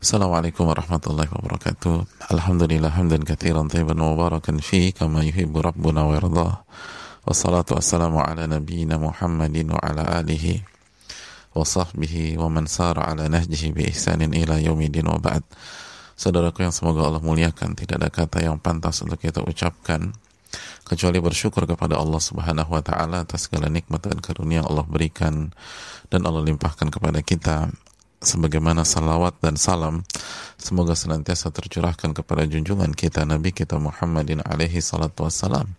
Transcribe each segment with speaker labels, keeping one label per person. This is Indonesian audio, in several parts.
Speaker 1: Assalamualaikum warahmatullahi wabarakatuh. Alhamdulillah hamdan katsiran tayyiban mubarakan fi kama yuhibbu rabbuna wa yardah. Wassalatu wassalamu ala nabiyyina Muhammadin wa ala alihi wa sahbihi wa man sara ala nahjihi bi ihsanin ila yaumidin wa ba'd. Saudaraku yang semoga Allah muliakan, tidak ada kata yang pantas untuk kita ucapkan kecuali bersyukur kepada Allah Subhanahu wa taala atas segala nikmat dan karunia yang Allah berikan dan Allah limpahkan kepada kita sebagaimana salawat dan salam semoga senantiasa tercurahkan kepada junjungan kita Nabi kita Muhammadin alaihi salatu wassalam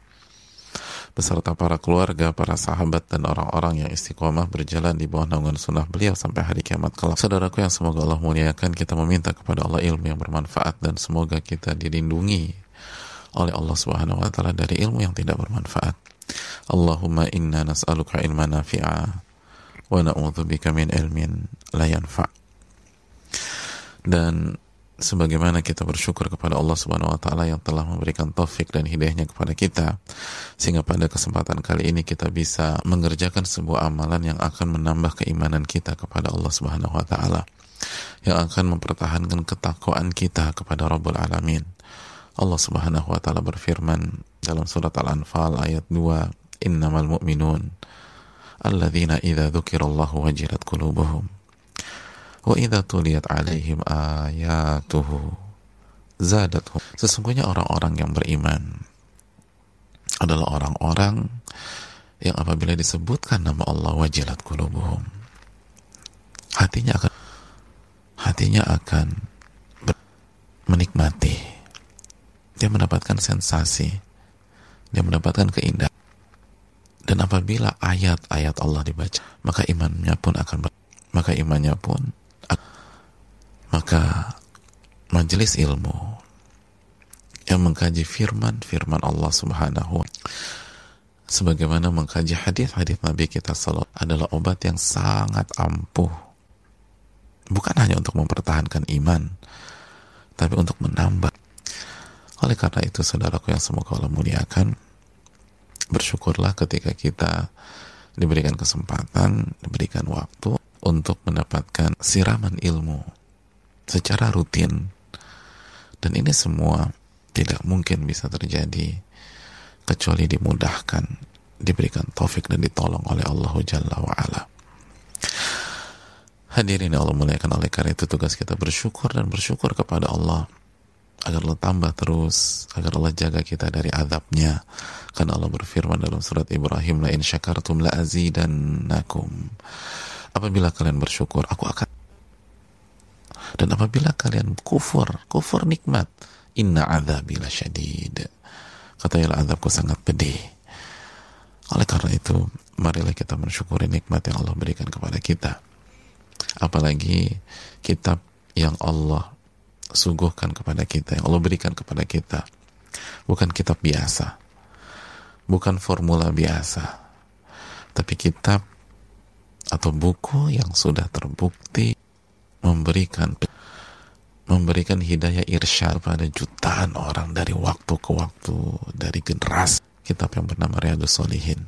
Speaker 1: beserta para keluarga, para sahabat dan orang-orang yang istiqomah berjalan di bawah naungan sunnah beliau sampai hari kiamat kelak. Saudaraku yang semoga Allah muliakan, kita meminta kepada Allah ilmu yang bermanfaat dan semoga kita dilindungi oleh Allah Subhanahu wa taala dari ilmu yang tidak bermanfaat. Allahumma inna nas'aluka ilman nafi'a wa na'udzubika min ilmin la yanfa. Dan sebagaimana kita bersyukur kepada Allah Subhanahu wa taala yang telah memberikan taufik dan hidayahnya kepada kita sehingga pada kesempatan kali ini kita bisa mengerjakan sebuah amalan yang akan menambah keimanan kita kepada Allah Subhanahu wa taala yang akan mempertahankan ketakwaan kita kepada Rabbul Alamin. Allah Subhanahu wa taala berfirman dalam surat Al-Anfal ayat 2, "Innamal mu'minun alladzina idza dzukirallahu wajilat qulubuhum wa idza tuliyat alaihim ayatuhu zadatuhum sesungguhnya orang-orang yang beriman adalah orang-orang yang apabila disebutkan nama Allah wajilat qulubuhum hatinya akan hatinya akan menikmati. Dia mendapatkan sensasi. Dia mendapatkan keindahan dan apabila ayat-ayat Allah dibaca, maka imannya pun akan maka imannya pun maka majelis ilmu yang mengkaji firman firman Allah Subhanahu sebagaimana mengkaji hadis-hadis Nabi kita sallallahu adalah obat yang sangat ampuh. Bukan hanya untuk mempertahankan iman tapi untuk menambah. Oleh karena itu saudaraku yang semoga Allah muliakan bersyukurlah ketika kita diberikan kesempatan, diberikan waktu untuk mendapatkan siraman ilmu secara rutin. Dan ini semua tidak mungkin bisa terjadi kecuali dimudahkan, diberikan taufik dan ditolong oleh Allah Jalla wa'ala. Hadirin Allah muliakan oleh karena itu tugas kita bersyukur dan bersyukur kepada Allah agar Allah tambah terus agar Allah jaga kita dari azabnya. Karena Allah berfirman dalam surat Ibrahim la in syakartum la azidannakum. Apabila kalian bersyukur aku akan dan apabila kalian kufur kufur nikmat inna azabi syadid. Katanya azabku sangat pedih. Oleh karena itu marilah kita mensyukuri nikmat yang Allah berikan kepada kita. Apalagi kitab yang Allah suguhkan kepada kita, yang Allah berikan kepada kita. Bukan kitab biasa, bukan formula biasa, tapi kitab atau buku yang sudah terbukti memberikan memberikan hidayah irsyad pada jutaan orang dari waktu ke waktu, dari generasi. Kitab yang bernama Riyadus Solihin.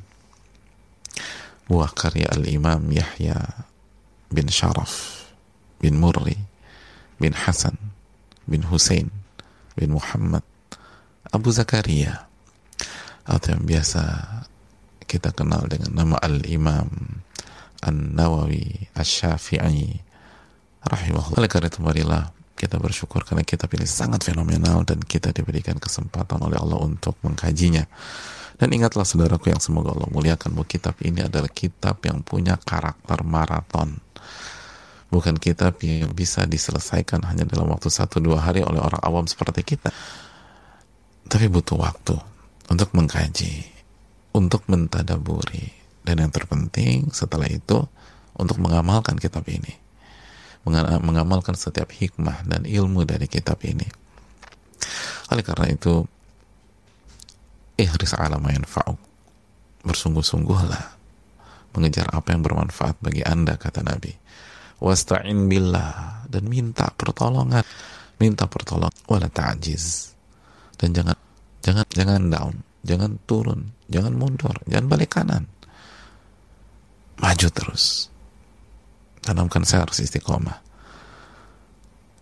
Speaker 1: Buah karya Al-Imam Yahya bin Sharaf bin Murri bin Hasan bin Hussein bin Muhammad Abu Zakaria atau yang biasa kita kenal dengan nama Al-Imam An-Nawawi Asy-Syafi'i rahimahullah. Oleh karena itu marilah kita bersyukur karena kitab ini sangat fenomenal dan kita diberikan kesempatan oleh Allah untuk mengkajinya. Dan ingatlah saudaraku yang semoga Allah muliakan bahwa kitab ini adalah kitab yang punya karakter maraton bukan kitab yang bisa diselesaikan hanya dalam waktu satu dua hari oleh orang awam seperti kita. Tapi butuh waktu untuk mengkaji untuk mentadaburi. Dan yang terpenting setelah itu untuk mengamalkan kitab ini. Mengamalkan setiap hikmah dan ilmu dari kitab ini. Oleh karena itu ihris ala yanfa'uk. Bersungguh-sungguhlah mengejar apa yang bermanfaat bagi anda kata Nabi wasta'in billah. Dan minta pertolongan. Minta pertolongan. Wala ta'jiz. Dan jangan jangan jangan down. Jangan turun. Jangan mundur. Jangan balik kanan. Maju terus. Tanamkan saya harus istiqomah.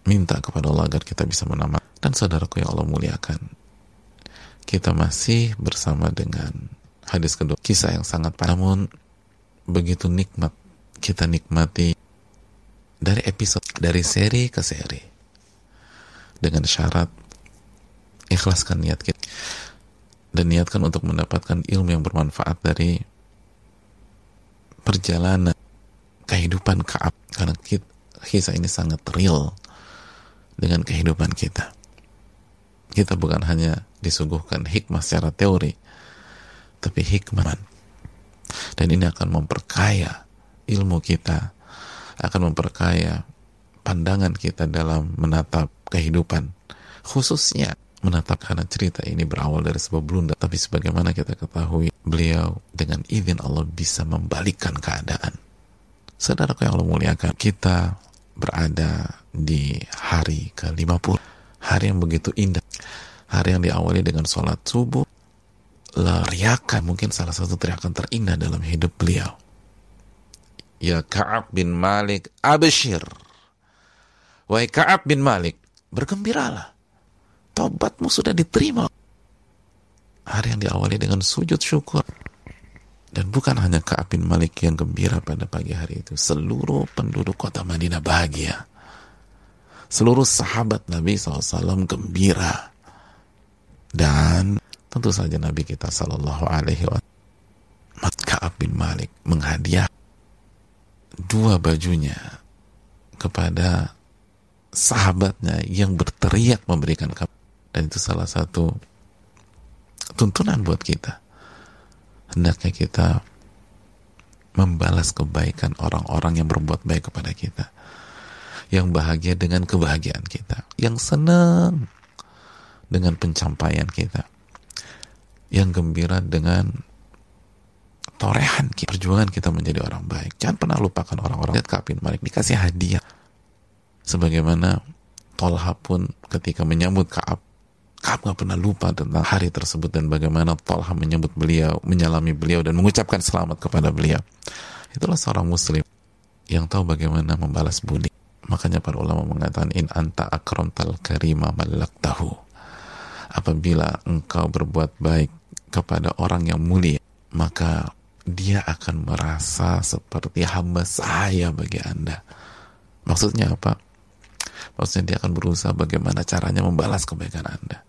Speaker 1: Minta kepada Allah agar kita bisa menambah dan saudaraku yang Allah muliakan kita masih bersama dengan hadis kedua. Kisah yang sangat namun begitu nikmat kita nikmati dari episode dari seri ke seri. Dengan syarat ikhlaskan niat kita. Dan niatkan untuk mendapatkan ilmu yang bermanfaat dari perjalanan kehidupan Kaab karena kita, kisah ini sangat real dengan kehidupan kita. Kita bukan hanya disuguhkan hikmah secara teori, tapi hikmah. Dan ini akan memperkaya ilmu kita, akan memperkaya pandangan kita dalam menatap kehidupan, khususnya menatap karena cerita ini berawal dari sebuah blunder. Tapi sebagaimana kita ketahui beliau dengan izin Allah bisa membalikkan keadaan. Saudara yang Allah muliakan kita berada di hari ke-50 hari yang begitu indah. Hari yang diawali dengan sholat subuh. Leriakan mungkin salah satu teriakan terindah dalam hidup beliau ya Ka'ab bin Malik abshir wahai Ka'ab bin Malik bergembiralah tobatmu sudah diterima. Hari yang diawali dengan sujud syukur. Dan bukan hanya Ka'ab bin Malik yang gembira pada pagi hari itu. Seluruh penduduk kota Madinah bahagia. Seluruh sahabat Nabi SAW gembira. Dan tentu saja Nabi kita Sallallahu Alaihi Ka'ab bin Malik menghadiah dua bajunya kepada sahabatnya yang berteriak memberikan kabar. Dan itu salah satu tuntunan buat kita. Hendaknya kita membalas kebaikan orang-orang yang berbuat baik kepada kita. Yang bahagia dengan kebahagiaan kita. Yang senang dengan pencapaian kita. Yang gembira dengan torehan kita, perjuangan kita menjadi orang baik jangan pernah lupakan orang-orang lihat kapin Malik dikasih hadiah sebagaimana Tolha pun ketika menyambut Kaab Kaab gak pernah lupa tentang hari tersebut dan bagaimana Tolha menyebut beliau, menyalami beliau dan mengucapkan selamat kepada beliau. Itulah seorang muslim yang tahu bagaimana membalas budi. Makanya para ulama mengatakan in anta akram tal karima malak tahu. Apabila engkau berbuat baik kepada orang yang mulia, maka dia akan merasa seperti hamba saya bagi Anda. Maksudnya apa? Maksudnya dia akan berusaha bagaimana caranya membalas kebaikan Anda.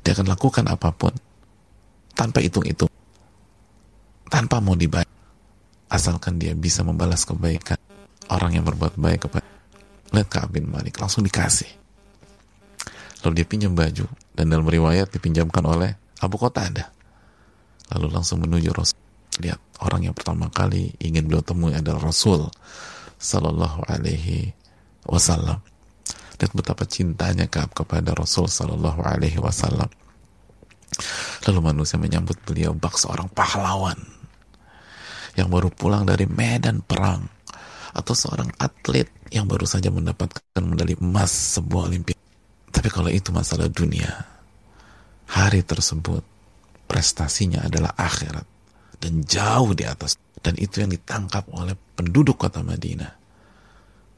Speaker 1: Dia akan lakukan apa pun tanpa hitung-hitung. Tanpa mau dibayar. Asalkan dia bisa membalas kebaikan orang yang berbuat baik kepada lihat Ka'ab bin Malik langsung dikasih. Lalu dia pinjam baju dan dalam riwayat dipinjamkan oleh Abu Qatadah lalu langsung menuju Rasul lihat orang yang pertama kali ingin beliau temui adalah Rasul Sallallahu Alaihi Wasallam Lihat betapa cintanya Kaab kepada Rasul Sallallahu Alaihi Wasallam. Lalu manusia menyambut beliau bak seorang pahlawan yang baru pulang dari medan perang atau seorang atlet yang baru saja mendapatkan medali emas sebuah olimpiade. Tapi kalau itu masalah dunia, hari tersebut prestasinya adalah akhirat dan jauh di atas. Dan itu yang ditangkap oleh penduduk kota Madinah.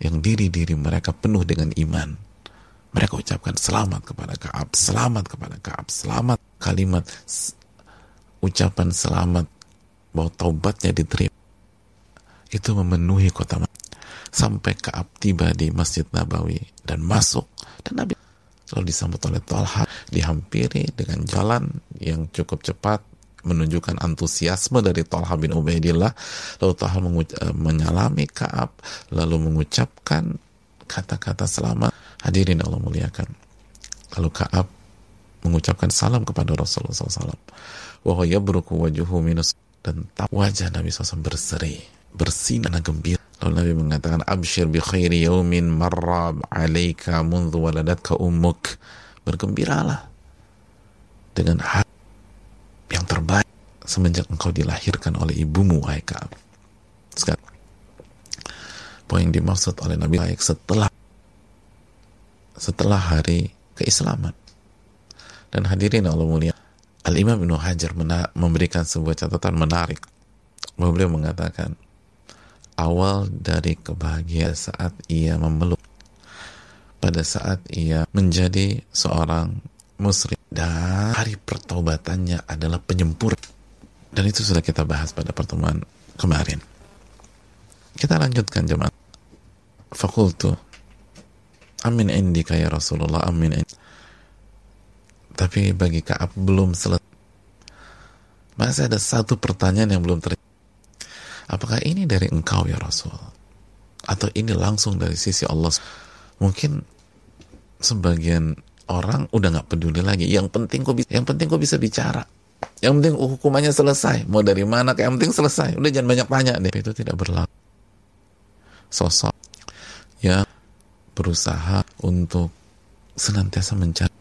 Speaker 1: Yang diri-diri mereka penuh dengan iman. Mereka ucapkan selamat kepada Kaab, selamat kepada Kaab, selamat. Kalimat ucapan selamat bahwa taubatnya diterima. Itu memenuhi kota sampai Kaab tiba di Masjid Nabawi dan masuk. Dan Nabi lalu disambut oleh Talha. Dihampiri dengan jalan yang cukup cepat menunjukkan antusiasme dari Talha bin Ubaidillah. Lalu Talha eh, menyalami Kaab lalu mengucapkan kata-kata selamat. Hadirin Allah muliakan. Lalu Kaab mengucapkan salam kepada Rasulullah SAW wahai yabruku minus dan wajah Nabi SAW berseri bersinar gembira. Lalu Nabi mengatakan abshir bi khairi yaumin marra alaika mundu waladatka ummuk. Bergembiralah dengan hati yang terbaik semenjak engkau dilahirkan oleh ibumu wahai Ka'ab. Sekarang, poin dimaksud oleh Nabi baik setelah setelah hari keislaman. Dan hadirin Allah mulia, Al-Imam Ibnu Hajar memberikan sebuah catatan menarik. Bahwa beliau mengatakan, awal dari kebahagiaan saat ia memeluk pada saat ia menjadi seorang muslim dan hari pertobatannya adalah penyempur. Dan itu sudah kita bahas pada pertemuan kemarin. Kita lanjutkan jemaat. Fakultu. Amin indika ya Rasulullah amin indi. tapi bagi Kaab belum selesai. Masih ada satu pertanyaan yang belum terjawab. Apakah ini dari engkau ya Rasul? Atau ini langsung dari sisi Allah? Mungkin sebagian orang udah nggak peduli lagi. Yang penting kok yang penting kok bisa bicara. Yang penting hukumannya selesai. Mau dari mana? Kayak yang penting selesai. Udah jangan banyak tanya deh. Itu tidak berlaku. Sosok yang berusaha untuk senantiasa mencari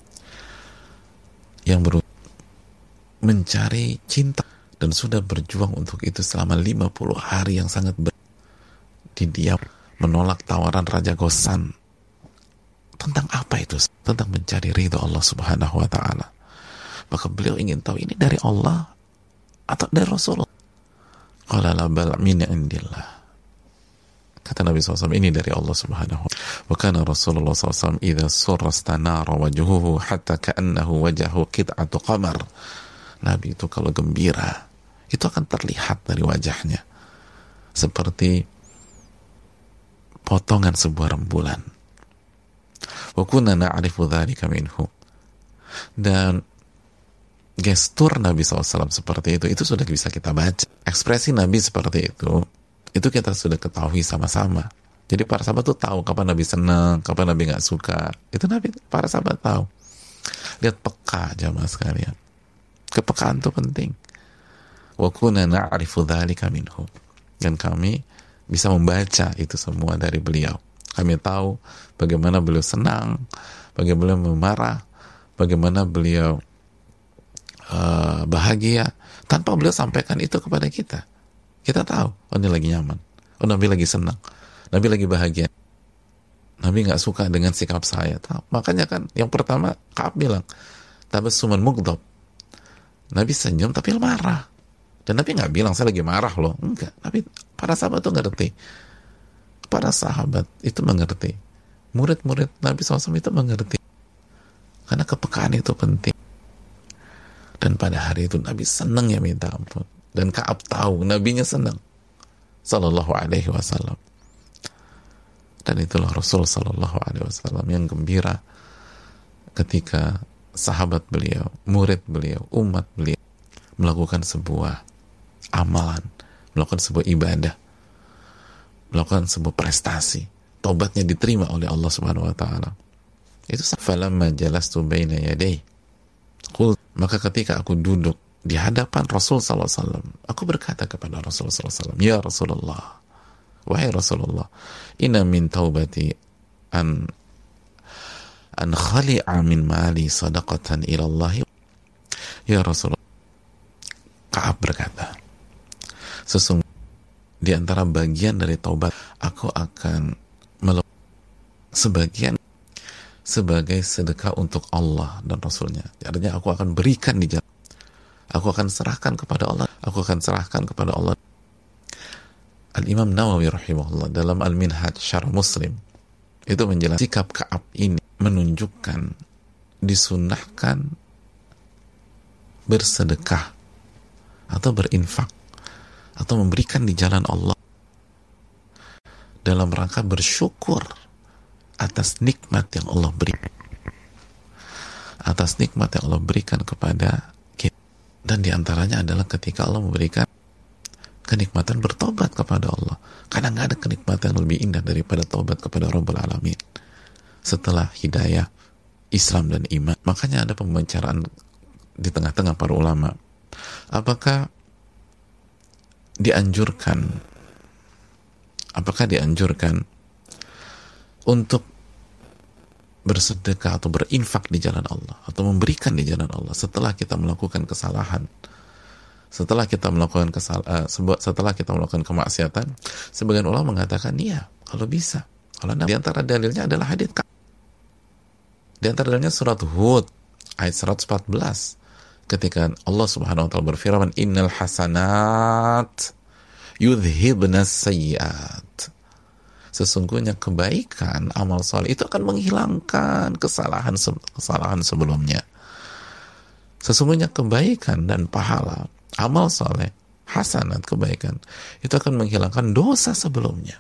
Speaker 1: yang berusaha mencari cinta dan sudah berjuang untuk itu selama 50 hari yang sangat ber di diam menolak tawaran Raja Gosan tentang apa itu? Tentang mencari ridho Allah Subhanahu wa taala. Maka beliau ingin tahu ini dari Allah atau dari Rasulullah. Qala la bal. Kata Nabi SAW ini dari Allah Subhanahu wa kana Rasulullah SAW idza surra stanara wajhuhu hatta ka'annahu wajhu qit'atu qamar. Nabi itu kalau gembira itu akan terlihat dari wajahnya seperti potongan sebuah rembulan wa kunna na'rifu dan gestur Nabi SAW seperti itu itu sudah bisa kita baca. Ekspresi Nabi seperti itu itu kita sudah ketahui sama-sama. Jadi para sahabat tuh tahu kapan Nabi senang kapan Nabi nggak suka. Itu Nabi para sahabat tahu. Lihat peka jamaah sekalian. Kepekaan itu penting. Wa kunna na'rifu dan kami bisa membaca itu semua dari beliau kami tahu bagaimana beliau senang, bagaimana beliau memarah, bagaimana beliau uh, bahagia, tanpa beliau sampaikan itu kepada kita. Kita tahu, oh ini lagi nyaman, oh Nabi lagi senang, Nabi lagi bahagia. Nabi nggak suka dengan sikap saya. Makanya kan yang pertama Kaab bilang, suman mugdob. Nabi senyum tapi marah. Dan Nabi nggak bilang saya lagi marah loh. Enggak. Tapi para sahabat tuh ngerti para sahabat itu mengerti. Murid-murid Nabi SAW itu mengerti. Karena kepekaan itu penting. Dan pada hari itu Nabi senang ya minta ampun. Dan Kaab tahu Nabinya senang. Sallallahu alaihi wasallam. Dan itulah Rasul Sallallahu alaihi wasallam yang gembira ketika sahabat beliau, murid beliau, umat beliau melakukan sebuah amalan, melakukan sebuah ibadah melakukan sebuah prestasi. Tobatnya diterima oleh Allah Subhanahu wa taala. Itu falamma jalastu baina yaday maka ketika aku duduk di hadapan Rasul sallallahu alaihi wasallam aku berkata kepada Rasul sallallahu alaihi wasallam ya Rasulullah wahai Rasulullah inna min taubati an an khali'a min mali sadaqatan ila Allah ya Rasulullah Kaab berkata sesungguhnya di antara bagian dari taubat aku akan melepas sebagian sebagai sedekah untuk Allah dan Rasulnya. Artinya aku akan berikan di jalan. Aku akan serahkan kepada Allah. Aku akan serahkan kepada Allah. Al-Imam Nawawi rahimahullah dalam Al-Minhaj Syarah Muslim itu menjelaskan sikap Ka'ab ini menunjukkan disunahkan bersedekah atau berinfak atau memberikan di jalan Allah dalam rangka bersyukur atas nikmat yang Allah beri atas nikmat yang Allah berikan kepada kita. Dan di antaranya adalah ketika Allah memberikan kenikmatan bertobat kepada Allah. Karena nggak ada kenikmatan yang lebih indah daripada tobat kepada Rabbul Alamin. Setelah hidayah Islam dan iman. Makanya ada pembicaraan di tengah-tengah para ulama. Apakah dianjurkan. Apakah dianjurkan? Untuk bersedekah atau berinfak di jalan Allah atau memberikan di jalan Allah setelah kita melakukan kesalahan. Setelah kita melakukan kesalahan uh, setelah kita melakukan kemaksiatan sebagian ulama mengatakan iya kalau bisa. Kalau di antara dalilnya adalah hadits di antara dalilnya surat Hud ayat 114 ketika Allah Subhanahu wa taala berfirman innal hasanat yudhibna sayyiat Sesungguhnya kebaikan, amal soleh itu akan menghilangkan kesalahan kesalahan sebelumnya. Sesungguhnya kebaikan dan pahala, amal soleh, hasanat kebaikan, itu akan menghilangkan dosa sebelumnya.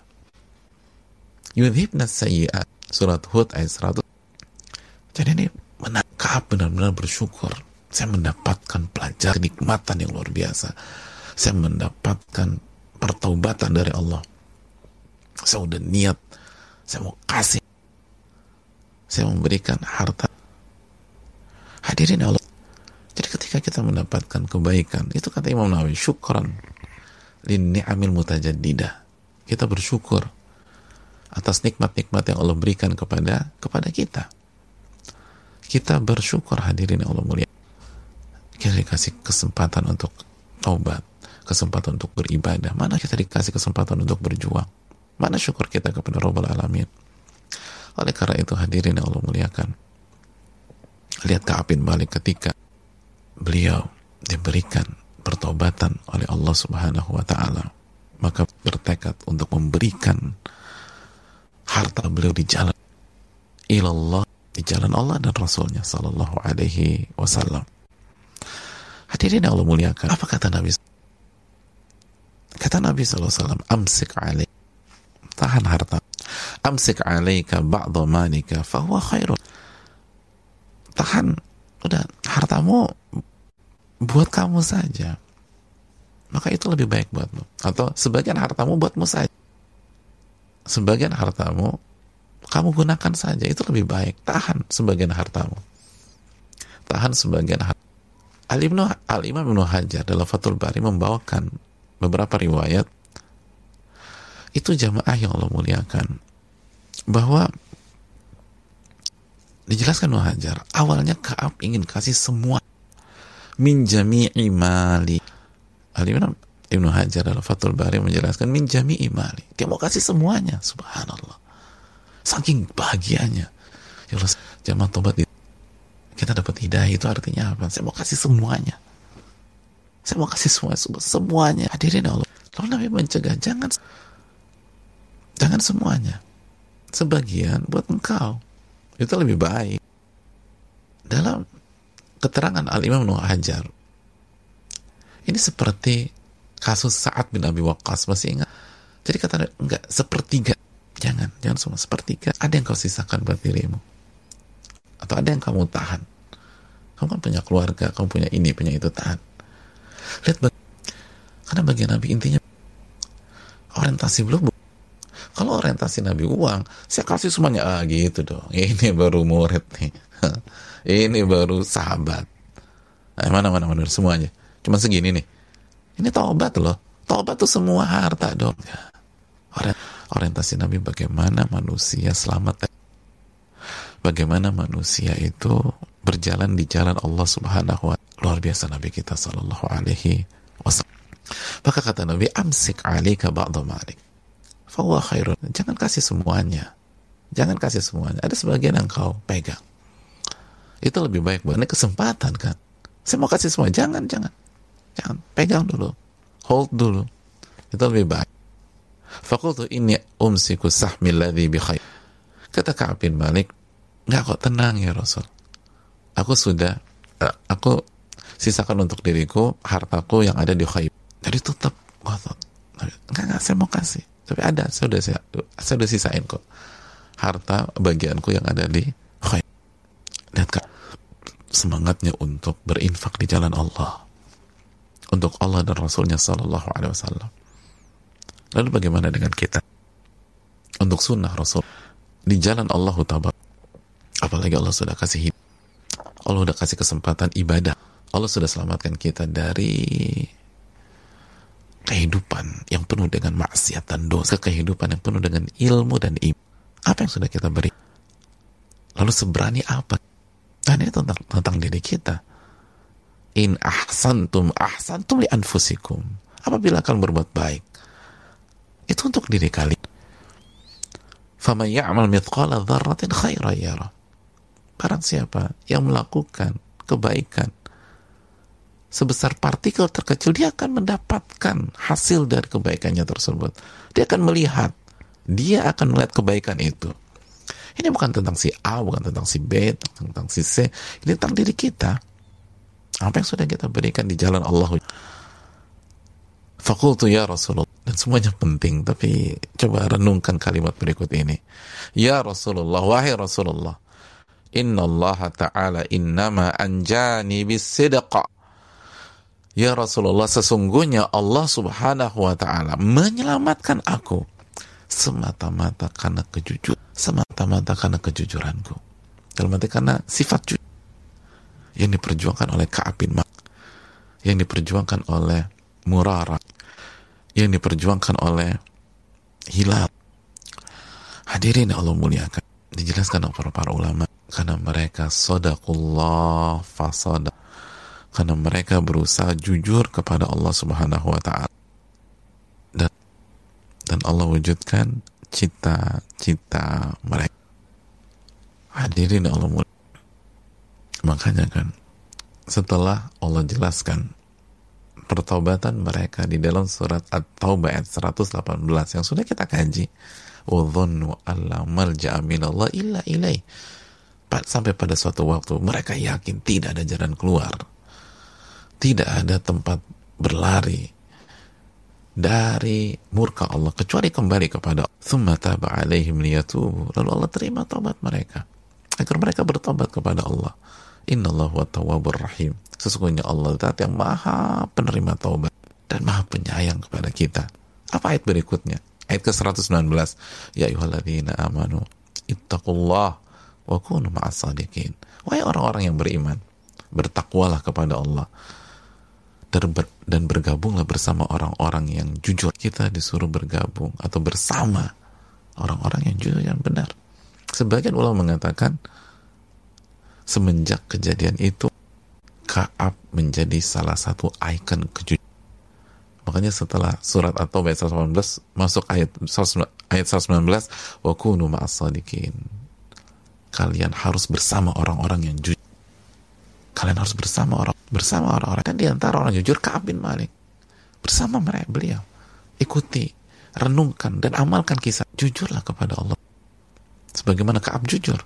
Speaker 1: Yudhibna sayyi'at. Surat Hud ayat 100. Jadi ini menangkap benar-benar bersyukur. Saya mendapatkan pelajar kenikmatan yang luar biasa. Saya mendapatkan pertaubatan dari Allah. Saya udah niat. Saya mau kasih. Saya memberikan harta. Hadirin Allah. Jadi ketika kita mendapatkan kebaikan itu kata Imam Nawawi syukran lin ni'amil mutajaddidah. Kita bersyukur atas nikmat-nikmat yang Allah berikan kepada kepada kita. Kita bersyukur hadirin Allah mulia kita dikasih kesempatan untuk taubat kesempatan untuk beribadah mana kita dikasih kesempatan untuk berjuang Mana syukur kita kepada Rabbul Alamin? Oleh karena itu hadirin yang Allah muliakan. Lihat Ka'ab bin Malik ketika beliau diberikan pertobatan oleh Allah Subhanahu wa taala, maka bertekad untuk memberikan harta beliau di jalan ilallah di jalan Allah dan Rasulnya Sallallahu Alaihi Wasallam. Hadirin yang Allah muliakan. Apa kata Nabi? Kata Nabi SAW, Amsik alaih tahan harta. Amsik alaika ba'dha malika fahuwa khairun. Tahan. Udah hartamu buat kamu saja. Maka itu lebih baik buatmu. Atau sebagian hartamu buatmu saja. Sebagian hartamu kamu gunakan saja. Itu lebih baik. Tahan sebagian hartamu. Tahan sebagian harta Al-Imam Ibn Hajar dalam Fathul Bari membawakan beberapa riwayat. Itu jamaah yang Allah muliakan. Bahwa dijelaskan Hajar awalnya Kaab ingin kasih semua min jami'i mali. Al-Imam Ibnu Hajar dalam Fathul Bari menjelaskan min jami'i mali. Dia mau kasih semuanya subhanallah. Saking bahagianya. Ya Allah jamaah tobat kita dapat hidayah itu artinya apa saya mau kasih semuanya saya mau kasih semua semuanya hadirin Allah lalu Nabi mencegah jangan Jangan semuanya. Sebagian buat engkau. Itu lebih baik. Dalam keterangan Al-Imam Nuh Hajar, ini seperti kasus saat bin Abi Waqqas. Masih ingat? Jadi kata enggak, sepertiga. Jangan, jangan semua sepertiga. Ada yang kau sisakan buat dirimu. Atau ada yang kamu tahan. Kamu kan punya keluarga, kamu punya ini, punya itu, tahan. Lihat, karena bagian Nabi intinya orientasi belum kalau orientasi Nabi uang, saya kasih semuanya. Ah gitu dong. Ini baru murid nih. ini baru sahabat. Nah, mana mana mana semuanya. Cuma segini nih. Ini taubat loh. Taubat tuh semua harta dong. Orientasi Nabi bagaimana manusia selamat. Bagaimana manusia itu berjalan di jalan Allah Subhanahu wa luar biasa Nabi kita sallallahu alaihi wasallam. Maka kata Nabi, amsik alika ba'da malik Fawwa khairun. Jangan kasih semuanya. Jangan kasih semuanya. Ada sebagian yang kau pegang. Itu lebih baik buat kesempatan kan. Saya mau kasih semua. Jangan, jangan. Jangan. Pegang dulu. Hold dulu. Itu lebih baik. Fakultu ini umsiku sahmi ladhi bi khair. Kata Ka'ab bin Malik, enggak kok tenang ya Rasul. Aku sudah, eh, aku sisakan untuk diriku hartaku yang ada di khair. Jadi tetap, enggak, enggak, saya mau kasih. Tapi ada saya udah saya, saya udah sisain kok. Harta bagianku yang ada di khair. Lihat kak. Semangatnya untuk berinfak di jalan Allah. Untuk Allah dan Rasulnya Sallallahu Alaihi Wasallam. Lalu bagaimana dengan kita? Untuk sunnah Rasul. Di jalan Allah tabar apalagi Allah sudah kasih hidup Allah sudah kasih kesempatan ibadah Allah sudah selamatkan kita dari kehidupan yang penuh dengan maksiat dan dosa, kehidupan yang penuh dengan ilmu dan iman. Apa yang sudah kita beri? Lalu seberani apa? Dan ini tentang, tentang diri kita. In ahsantum ahsantum li anfusikum. Apabila kalian berbuat baik, itu untuk diri kalian. Faman ya'mal mithqala dzarratin khairan yara. Barang siapa yang melakukan kebaikan sebesar partikel terkecil dia akan mendapatkan hasil dari kebaikannya tersebut. Dia akan melihat. Dia akan melihat kebaikan itu. Ini bukan tentang si A bukan tentang si B tentang si C. Ini tentang diri kita. Apa yang sudah kita berikan di jalan Allah. Fakultu ya Rasulullah. Dan semuanya penting tapi coba renungkan kalimat berikut ini. Ya Rasulullah wahai Rasulullah Inna Allah Ta'ala innama anjani bisidqa Ya Rasulullah sesungguhnya Allah Subhanahu wa taala menyelamatkan aku semata-mata karena kejujur semata-mata karena kejujuranku. Dalam arti karena sifat jujur yang diperjuangkan oleh Ka'ab bin yang diperjuangkan oleh Murara yang diperjuangkan oleh Hilal. Hadirin Allah muliakan dijelaskan oleh para, para ulama karena mereka sodakullah fasodak karena mereka berusaha jujur kepada Allah Subhanahu wa taala. Dan dan Allah wujudkan cita-cita mereka. Hadirin Allah mulia. Makanya kan setelah Allah jelaskan pertobatan mereka di dalam surat At-Taubah ayat 118 yang sudah kita kaji. Wadhannu alla malja'a minallah illa ilaih. Sampai pada suatu waktu mereka yakin tidak ada jalan keluar tidak ada tempat berlari dari murka Allah kecuali kembali kepada Allah. alaihim liyatubu. Lalu Allah terima tobat mereka agar mereka bertobat kepada Allah. Innallahu tawwabur rahim. Sesungguhnya Allah zat yang maha penerima taubat dan maha penyayang kepada kita. Apa ayat berikutnya? Ayat ke-119. Ya ayyuhalladzina amanu ittaqullah wa kunu ma'as sadiqin. Wahai orang-orang yang beriman, bertakwalah kepada Allah dan bergabunglah bersama orang-orang yang jujur. Kita disuruh bergabung atau bersama orang-orang yang jujur yang benar. Sebagian ulama mengatakan semenjak kejadian itu Kaab menjadi salah satu ikon kejujuran. Makanya setelah surat atau ayat 118 masuk ayat ayat 119 wa kunu ma'as Kalian harus bersama orang-orang yang jujur. Kalian harus bersama orang bersama orang-orang. Dan di antara orang jujur Kaab bin Malik. Bersama mereka beliau. Ikuti renungkan dan amalkan kisah. Jujurlah kepada Allah. Sebagaimana Kaab jujur.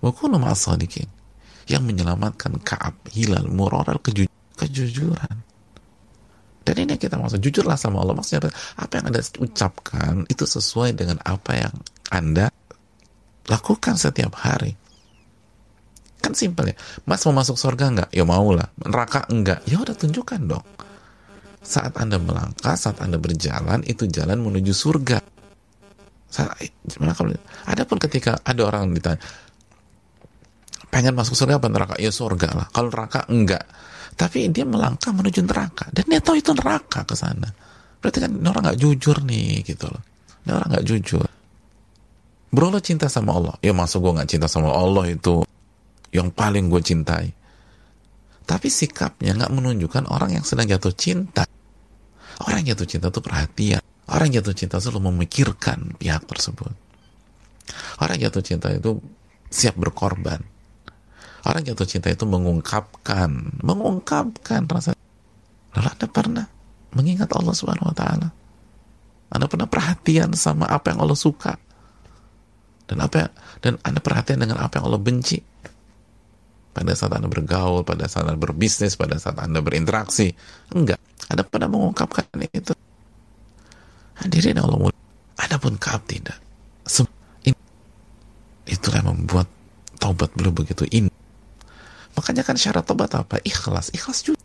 Speaker 1: Wa kunu sadiqin. Yang menyelamatkan Kaab Hilal Muraral keju kejujuran dan ini yang kita maksud jujurlah sama Allah maksudnya apa yang anda ucapkan itu sesuai dengan apa yang anda lakukan setiap hari Kan simpel ya. Mas mau masuk surga enggak? Ya mau lah. Neraka enggak? Ya udah tunjukkan dong. Saat Anda melangkah, saat Anda berjalan, itu jalan menuju surga. Saat, ada pun ketika ada orang ditanya, pengen masuk surga apa neraka? Ya surga lah. Kalau neraka enggak. Tapi dia melangkah menuju neraka. Dan dia tahu itu neraka ke sana. Berarti kan orang nggak jujur nih gitu loh. Ini orang nggak jujur. Bro lo cinta sama Allah. Ya masuk gue nggak cinta sama Allah itu yang paling gue cintai. Tapi sikapnya nggak menunjukkan orang yang sedang jatuh cinta. Orang yang jatuh cinta itu perhatian. Orang yang jatuh cinta selalu memikirkan pihak tersebut. Orang yang jatuh cinta itu siap berkorban. Orang jatuh cinta itu mengungkapkan, mengungkapkan rasa. Lalu Anda pernah mengingat Allah Subhanahu wa taala? Anda pernah perhatian sama apa yang Allah suka? Dan apa dan Anda perhatian dengan apa yang Allah benci? pada saat Anda bergaul, pada saat Anda berbisnis, pada saat Anda berinteraksi. Enggak. Anda pernah mengungkapkan itu. Hadirin Allah mulia. Ada pun kaab tidak. Itulah yang membuat taubat beliau begitu ini. Makanya kan syarat taubat apa? Ikhlas. Ikhlas juga.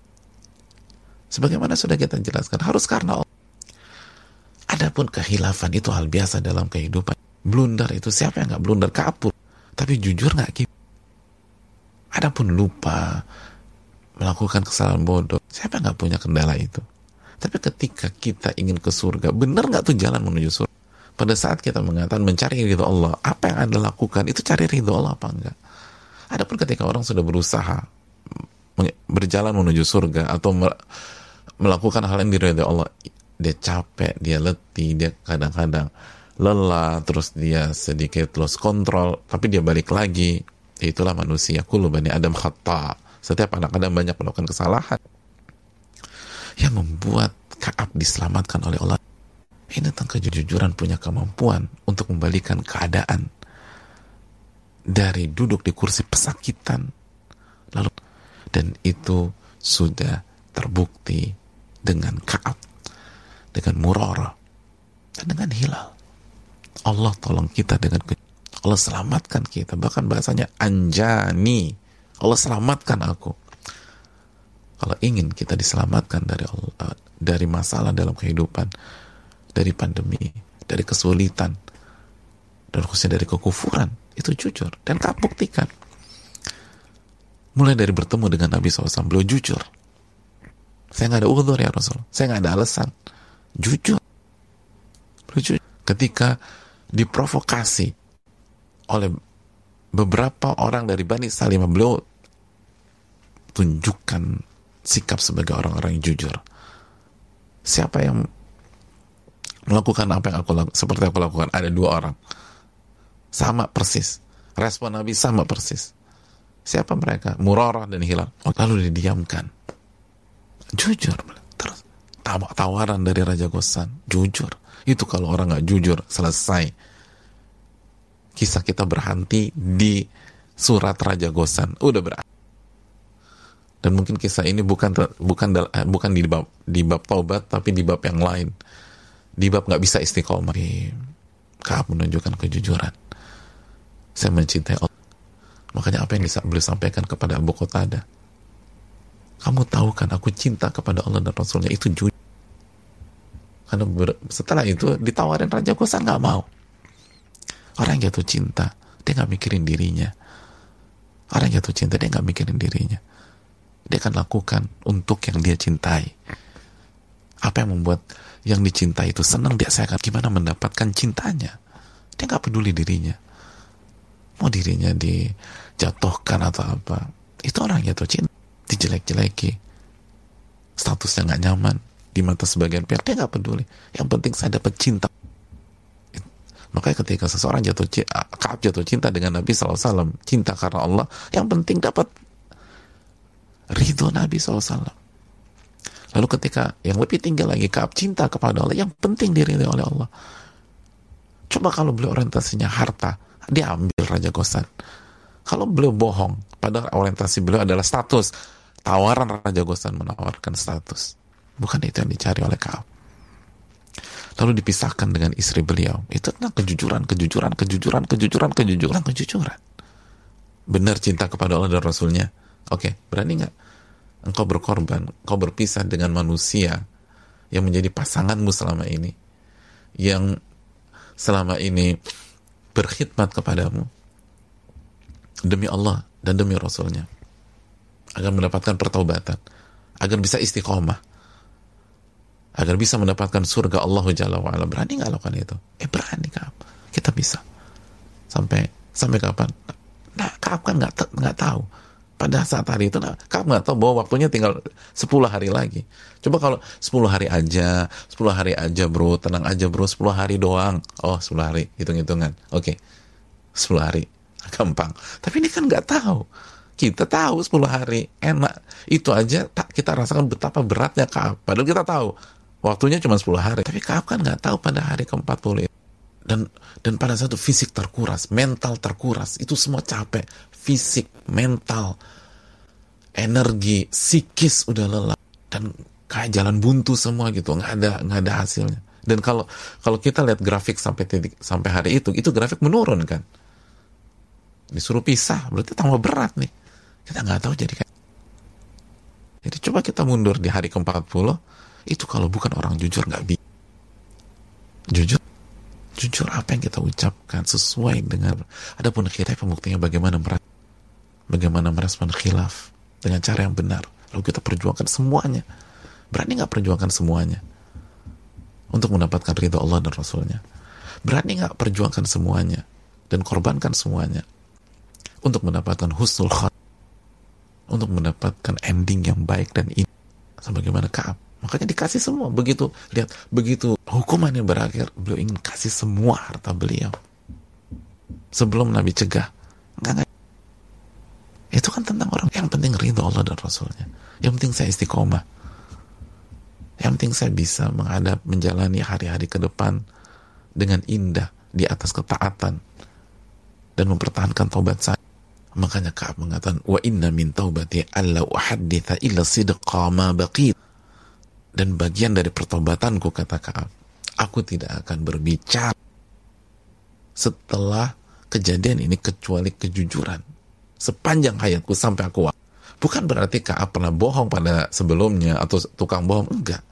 Speaker 1: Sebagaimana sudah kita jelaskan. Harus karena Allah. Adapun kehilafan itu hal biasa dalam kehidupan. Blunder itu siapa yang nggak blunder? Kapur. Tapi jujur nggak gitu Adapun lupa, melakukan kesalahan bodoh, siapa nggak punya kendala itu? Tapi ketika kita ingin ke surga, benar nggak tuh jalan menuju surga? Pada saat kita mengatakan mencari ridho Allah, apa yang anda lakukan itu cari ridho Allah apa enggak? Adapun ketika orang sudah berusaha berjalan menuju surga atau melakukan hal yang diridho Allah, dia capek, dia letih, dia kadang-kadang lelah, terus dia sedikit lost control, tapi dia balik lagi, itulah manusia kullu bani adam khata setiap anak adam banyak melakukan kesalahan yang membuat Kaab diselamatkan oleh Allah. Ini tentang kejujuran punya kemampuan untuk membalikan keadaan dari duduk di kursi pesakitan. Lalu dan itu sudah terbukti dengan Kaab dengan Murara dan dengan Hilal. Allah tolong kita dengan Allah selamatkan kita. Bahkan bahasanya anjani. Allah selamatkan aku. Kalau ingin kita diselamatkan dari Allah, dari masalah dalam kehidupan dari pandemi dari kesulitan dan khususnya dari kekufuran itu jujur dan kau buktikan. Mulai dari bertemu dengan Nabi SAW beliau jujur. Saya nggak ada uzur ya Rasul saya nggak ada alasan. Jujur. Beliau ketika diprovokasi oleh beberapa orang dari Bani Salimah beliau tunjukkan sikap sebagai orang-orang yang jujur. Siapa yang melakukan apa yang aku lakukan seperti aku lakukan? Ada dua orang sama persis. Respon Nabi sama persis. Siapa mereka? Murarah dan Hilal. Lalu didiamkan. Jujur. Terus tawaran dari Raja Gosan jujur. Itu kalau orang nggak jujur selesai. Kisah kita berhenti di surat Raja Gosan udah berhenti dan mungkin kisah ini bukan bukan bukan di bab di bab taubat tapi di bab yang lain. Di bab nggak bisa istiqomah. Kaab menunjukkan kejujuran saya mencintai Allah. Makanya apa yang bisa beliau sampaikan kepada Abu Qatada? Kamu tahu kan aku cinta kepada Allah dan Rasulnya itu jujur. Karena setelah itu ditawarin Raja Gosan nggak mau. Orang jatuh cinta dia nggak mikirin dirinya. Orang jatuh cinta dia nggak mikirin dirinya. Dia akan lakukan untuk yang dia cintai. Apa yang membuat yang dicintai itu senang dia saya akan gimana mendapatkan cintanya? Dia nggak peduli dirinya dirinya dijatuhkan atau apa. Itu orang jatuh cinta dijelek-jeleki. Statusnya nggak nyaman di mata sebagian pihak. Dia nggak peduli. Yang penting saya dapat cinta. Makanya ketika seseorang jatuh cinta, Kaab jatuh cinta dengan Nabi SAW cinta karena Allah yang penting dapat ridho Nabi SAW Lalu ketika yang lebih tinggi lagi Kaab cinta kepada Allah, yang penting diridhoi oleh Allah. Coba kalau beliau orientasinya harta, dia ambil Raja Gosan. Kalau beliau bohong, pada orientasi beliau adalah status. Tawaran Raja Gosan menawarkan status. Bukan itu yang dicari oleh Kaab. Lalu dipisahkan dengan istri beliau. Itu tentang kejujuran, kejujuran, kejujuran, kejujuran, kejujuran, kejujuran. Benar cinta kepada Allah dan Rasulnya. Oke, berani nggak? engkau berkorban, engkau berpisah dengan manusia yang menjadi pasanganmu selama ini, yang selama ini berkhidmat kepadamu demi Allah dan demi Rasulnya agar mendapatkan pertaubatan, agar bisa istiqomah, agar bisa mendapatkan surga Allah Jalla wa'ala. Berani nggak lakukan itu? Eh berani kak. Kita bisa. Sampai sampai kapan? Nah, kak kan nggak nggak tahu pada saat hari itu nah, kamu nggak tahu bahwa waktunya tinggal 10 hari lagi. Coba kalau 10 hari aja 10 hari aja bro tenang aja bro 10 hari doang. Oh 10 hari hitung-hitungan. Oke okay. 10 hari gampang. Tapi ini kan nggak tahu. Kita tahu 10 hari enak. Itu aja tak kita rasakan betapa beratnya kaap padahal kita tahu waktunya cuma 10 hari. Tapi kaap kan nggak tahu pada hari ke-40 dan dan pada satu fisik terkuras mental terkuras itu semua capek fisik, mental, energi, psikis udah lelah dan kayak jalan buntu semua gitu, nggak ada nggak ada hasilnya. Dan kalau kalau kita lihat grafik sampai titik sampai hari itu, itu grafik menurun kan. Disuruh pisah, berarti tambah berat nih. Kita nggak tahu jadi kayak. Jadi coba kita mundur di hari ke-40, itu kalau bukan orang jujur nggak bisa. Jujur jujur apa yang kita ucapkan sesuai dengan adapun kita pembuktinya bagaimana merasa bagaimana merespon khilaf dengan cara yang benar. Lalu kita perjuangkan semuanya. Berani nggak perjuangkan semuanya? Untuk mendapatkan ridho Allah dan Rasulnya. Berani nggak perjuangkan semuanya? Dan korbankan semuanya? Untuk mendapatkan husnul khat. Untuk mendapatkan ending yang baik dan ini. Sebagaimana Kaab. Makanya dikasih semua. Begitu lihat begitu hukuman yang berakhir beliau ingin kasih semua harta beliau. Sebelum Nabi cegah. Enggak itu kan tentang orang yang penting ridho Allah dan Rasulnya. Yang penting saya istiqomah. Yang penting saya bisa menghadap menjalani hari-hari ke depan dengan indah di atas ketaatan dan mempertahankan taubat saya makanya Ka'ab mengatakan wa inna min taubati alla uhadditha illa sidqa ma baqit dan bagian dari pertobatanku kata Ka'ab aku tidak akan berbicara setelah kejadian ini kecuali kejujuran sepanjang hayatku sampai aku bukan berarti Ka'ab pernah bohong pada sebelumnya atau tukang bohong enggak.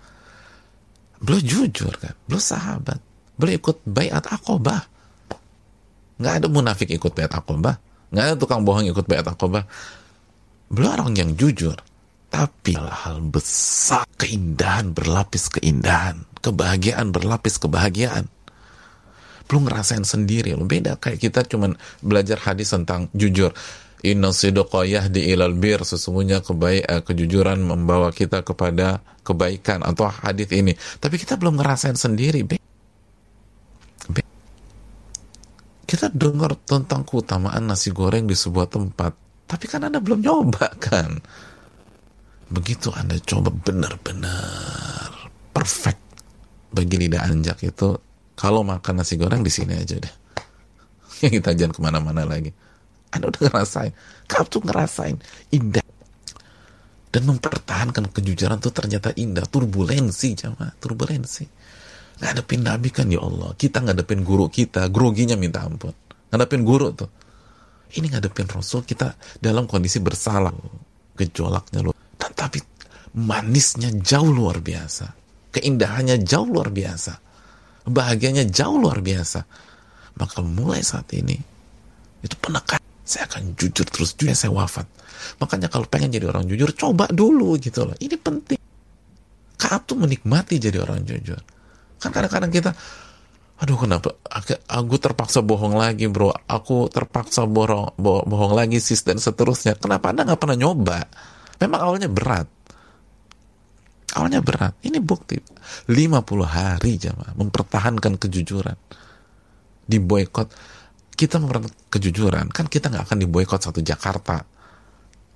Speaker 1: Beliau jujur kan beliau sahabat. Beliau ikut bayat akobah nggak ada munafik ikut bayat akobah nggak ada tukang bohong ikut bayat akobah beliau orang yang jujur. Tapi hal-hal besar keindahan berlapis keindahan kebahagiaan berlapis kebahagiaan. Belum ngerasain sendiri. Lo beda kayak kita cuman belajar hadis tentang jujur Inna sidqayah di ilal bir. Sesungguhnya kebaik eh, kejujuran membawa kita kepada kebaikan. Atau hadis ini. Tapi kita belum ngerasain sendiri be. be. kita dengar tentang keutamaan nasi goreng di sebuah tempat. Tapi kan anda belum nyoba kan? Begitu anda coba benar-benar perfect bagi lidah anjak itu kalau makan nasi goreng di sini aja deh. Kita jangan ke mana-mana lagi anda udah ngerasain. Kamu tuh ngerasain indah. Dan mempertahankan kejujuran tuh ternyata indah. Turbulensi jamaah. Turbulensi. Ngadepin nabi kan ya Allah. Kita ngadepin guru kita. Groginya minta ampun. Ngadepin guru tuh. Ini ngadepin rasul kita dalam kondisi bersalah. Gejolaknya loh dan tapi manisnya jauh luar biasa. Keindahannya jauh luar biasa. Bahagianya jauh luar biasa. Maka mulai saat ini itu penekan saya akan jujur terus jujur saya wafat. Makanya kalau pengen jadi orang jujur coba dulu gitu loh. Ini penting. Kaab tuh menikmati jadi orang jujur. Kan kadang-kadang kita aduh kenapa? Aku terpaksa bohong lagi bro. Aku terpaksa bohong bo bohong lagi sis dan seterusnya. Kenapa anda nggak pernah nyoba? Memang awalnya berat. Awalnya berat. Ini bukti. 50 hari jamaah mempertahankan kejujuran. Di boykot kita mempertahankan kejujuran kan kita nggak akan diboykot satu Jakarta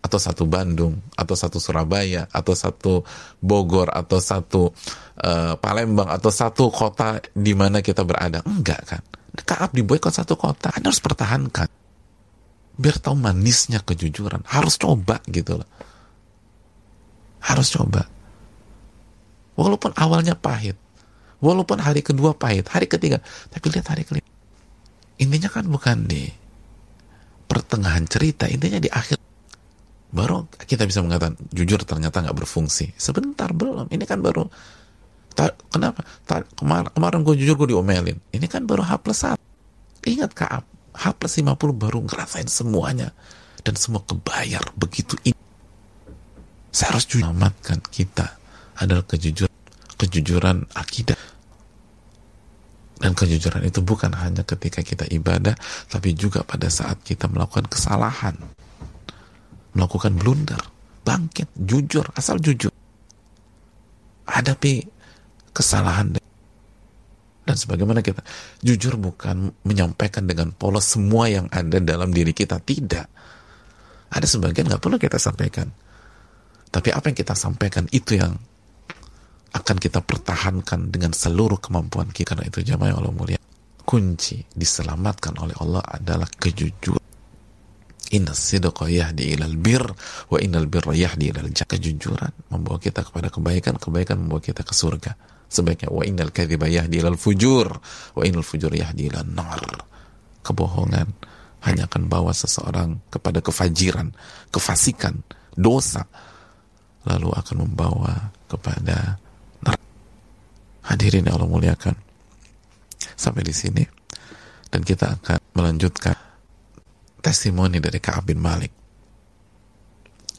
Speaker 1: atau satu Bandung atau satu Surabaya atau satu Bogor atau satu uh, Palembang atau satu kota di mana kita berada. Enggak kan? Kaab diboykot satu kota Anda harus pertahankan. Biar tahu manisnya kejujuran. Harus coba gitu loh. Harus coba. Walaupun awalnya pahit walaupun hari kedua pahit hari ketiga tapi lihat hari kelima intinya kan bukan di pertengahan cerita intinya di akhir. Baru kita bisa mengatakan jujur ternyata nggak berfungsi. Sebentar belum. Ini kan baru ta, kenapa? Ta, kemar, kemarin gue jujur gue diomelin. Ini kan baru H plus 1 ingat kak H plus 50 baru ngerasain semuanya. Dan semua kebayar begitu ini saya harus jujur kita adalah kejujuran kejujuran akidah dan kejujuran itu bukan hanya ketika kita ibadah, tapi juga pada saat kita melakukan kesalahan, melakukan blunder, bangkit, jujur, asal jujur. Hadapi kesalahan. Dan sebagaimana kita jujur bukan menyampaikan dengan polos semua yang ada dalam diri kita tidak. Ada sebagian nggak perlu kita sampaikan. Tapi apa yang kita sampaikan itu yang akan kita pertahankan dengan seluruh kemampuan kita. Karena itu jamaah Allah mulia kunci diselamatkan oleh Allah adalah kejujuran. Inna sidqa yahdi ilal bir wa innal birra yahdi ilal kejujuran membawa kita kepada kebaikan kebaikan membawa kita ke surga. Sebaiknya wa innal kadhiba yahdi ilal fujur wa innal fujur yahdi ilal nar. Kebohongan hanya akan bawa seseorang kepada kefajiran kefasikan dosa lalu akan membawa kepada Hadirin yang Allah muliakan. Sampai di sini dan kita akan melanjutkan testimoni dari Ka'ab bin Malik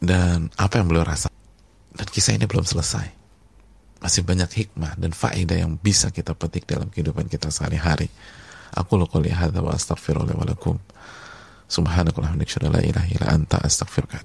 Speaker 1: dan apa yang beliau rasa. Dan kisah ini belum selesai. Masih banyak hikmah dan faedah yang bisa kita petik dalam kehidupan kita sehari-hari. Aku lu qouli hadza wa astaghfirullah wa lakum. Subhanakallahumma la ilaha anta astaghfiruka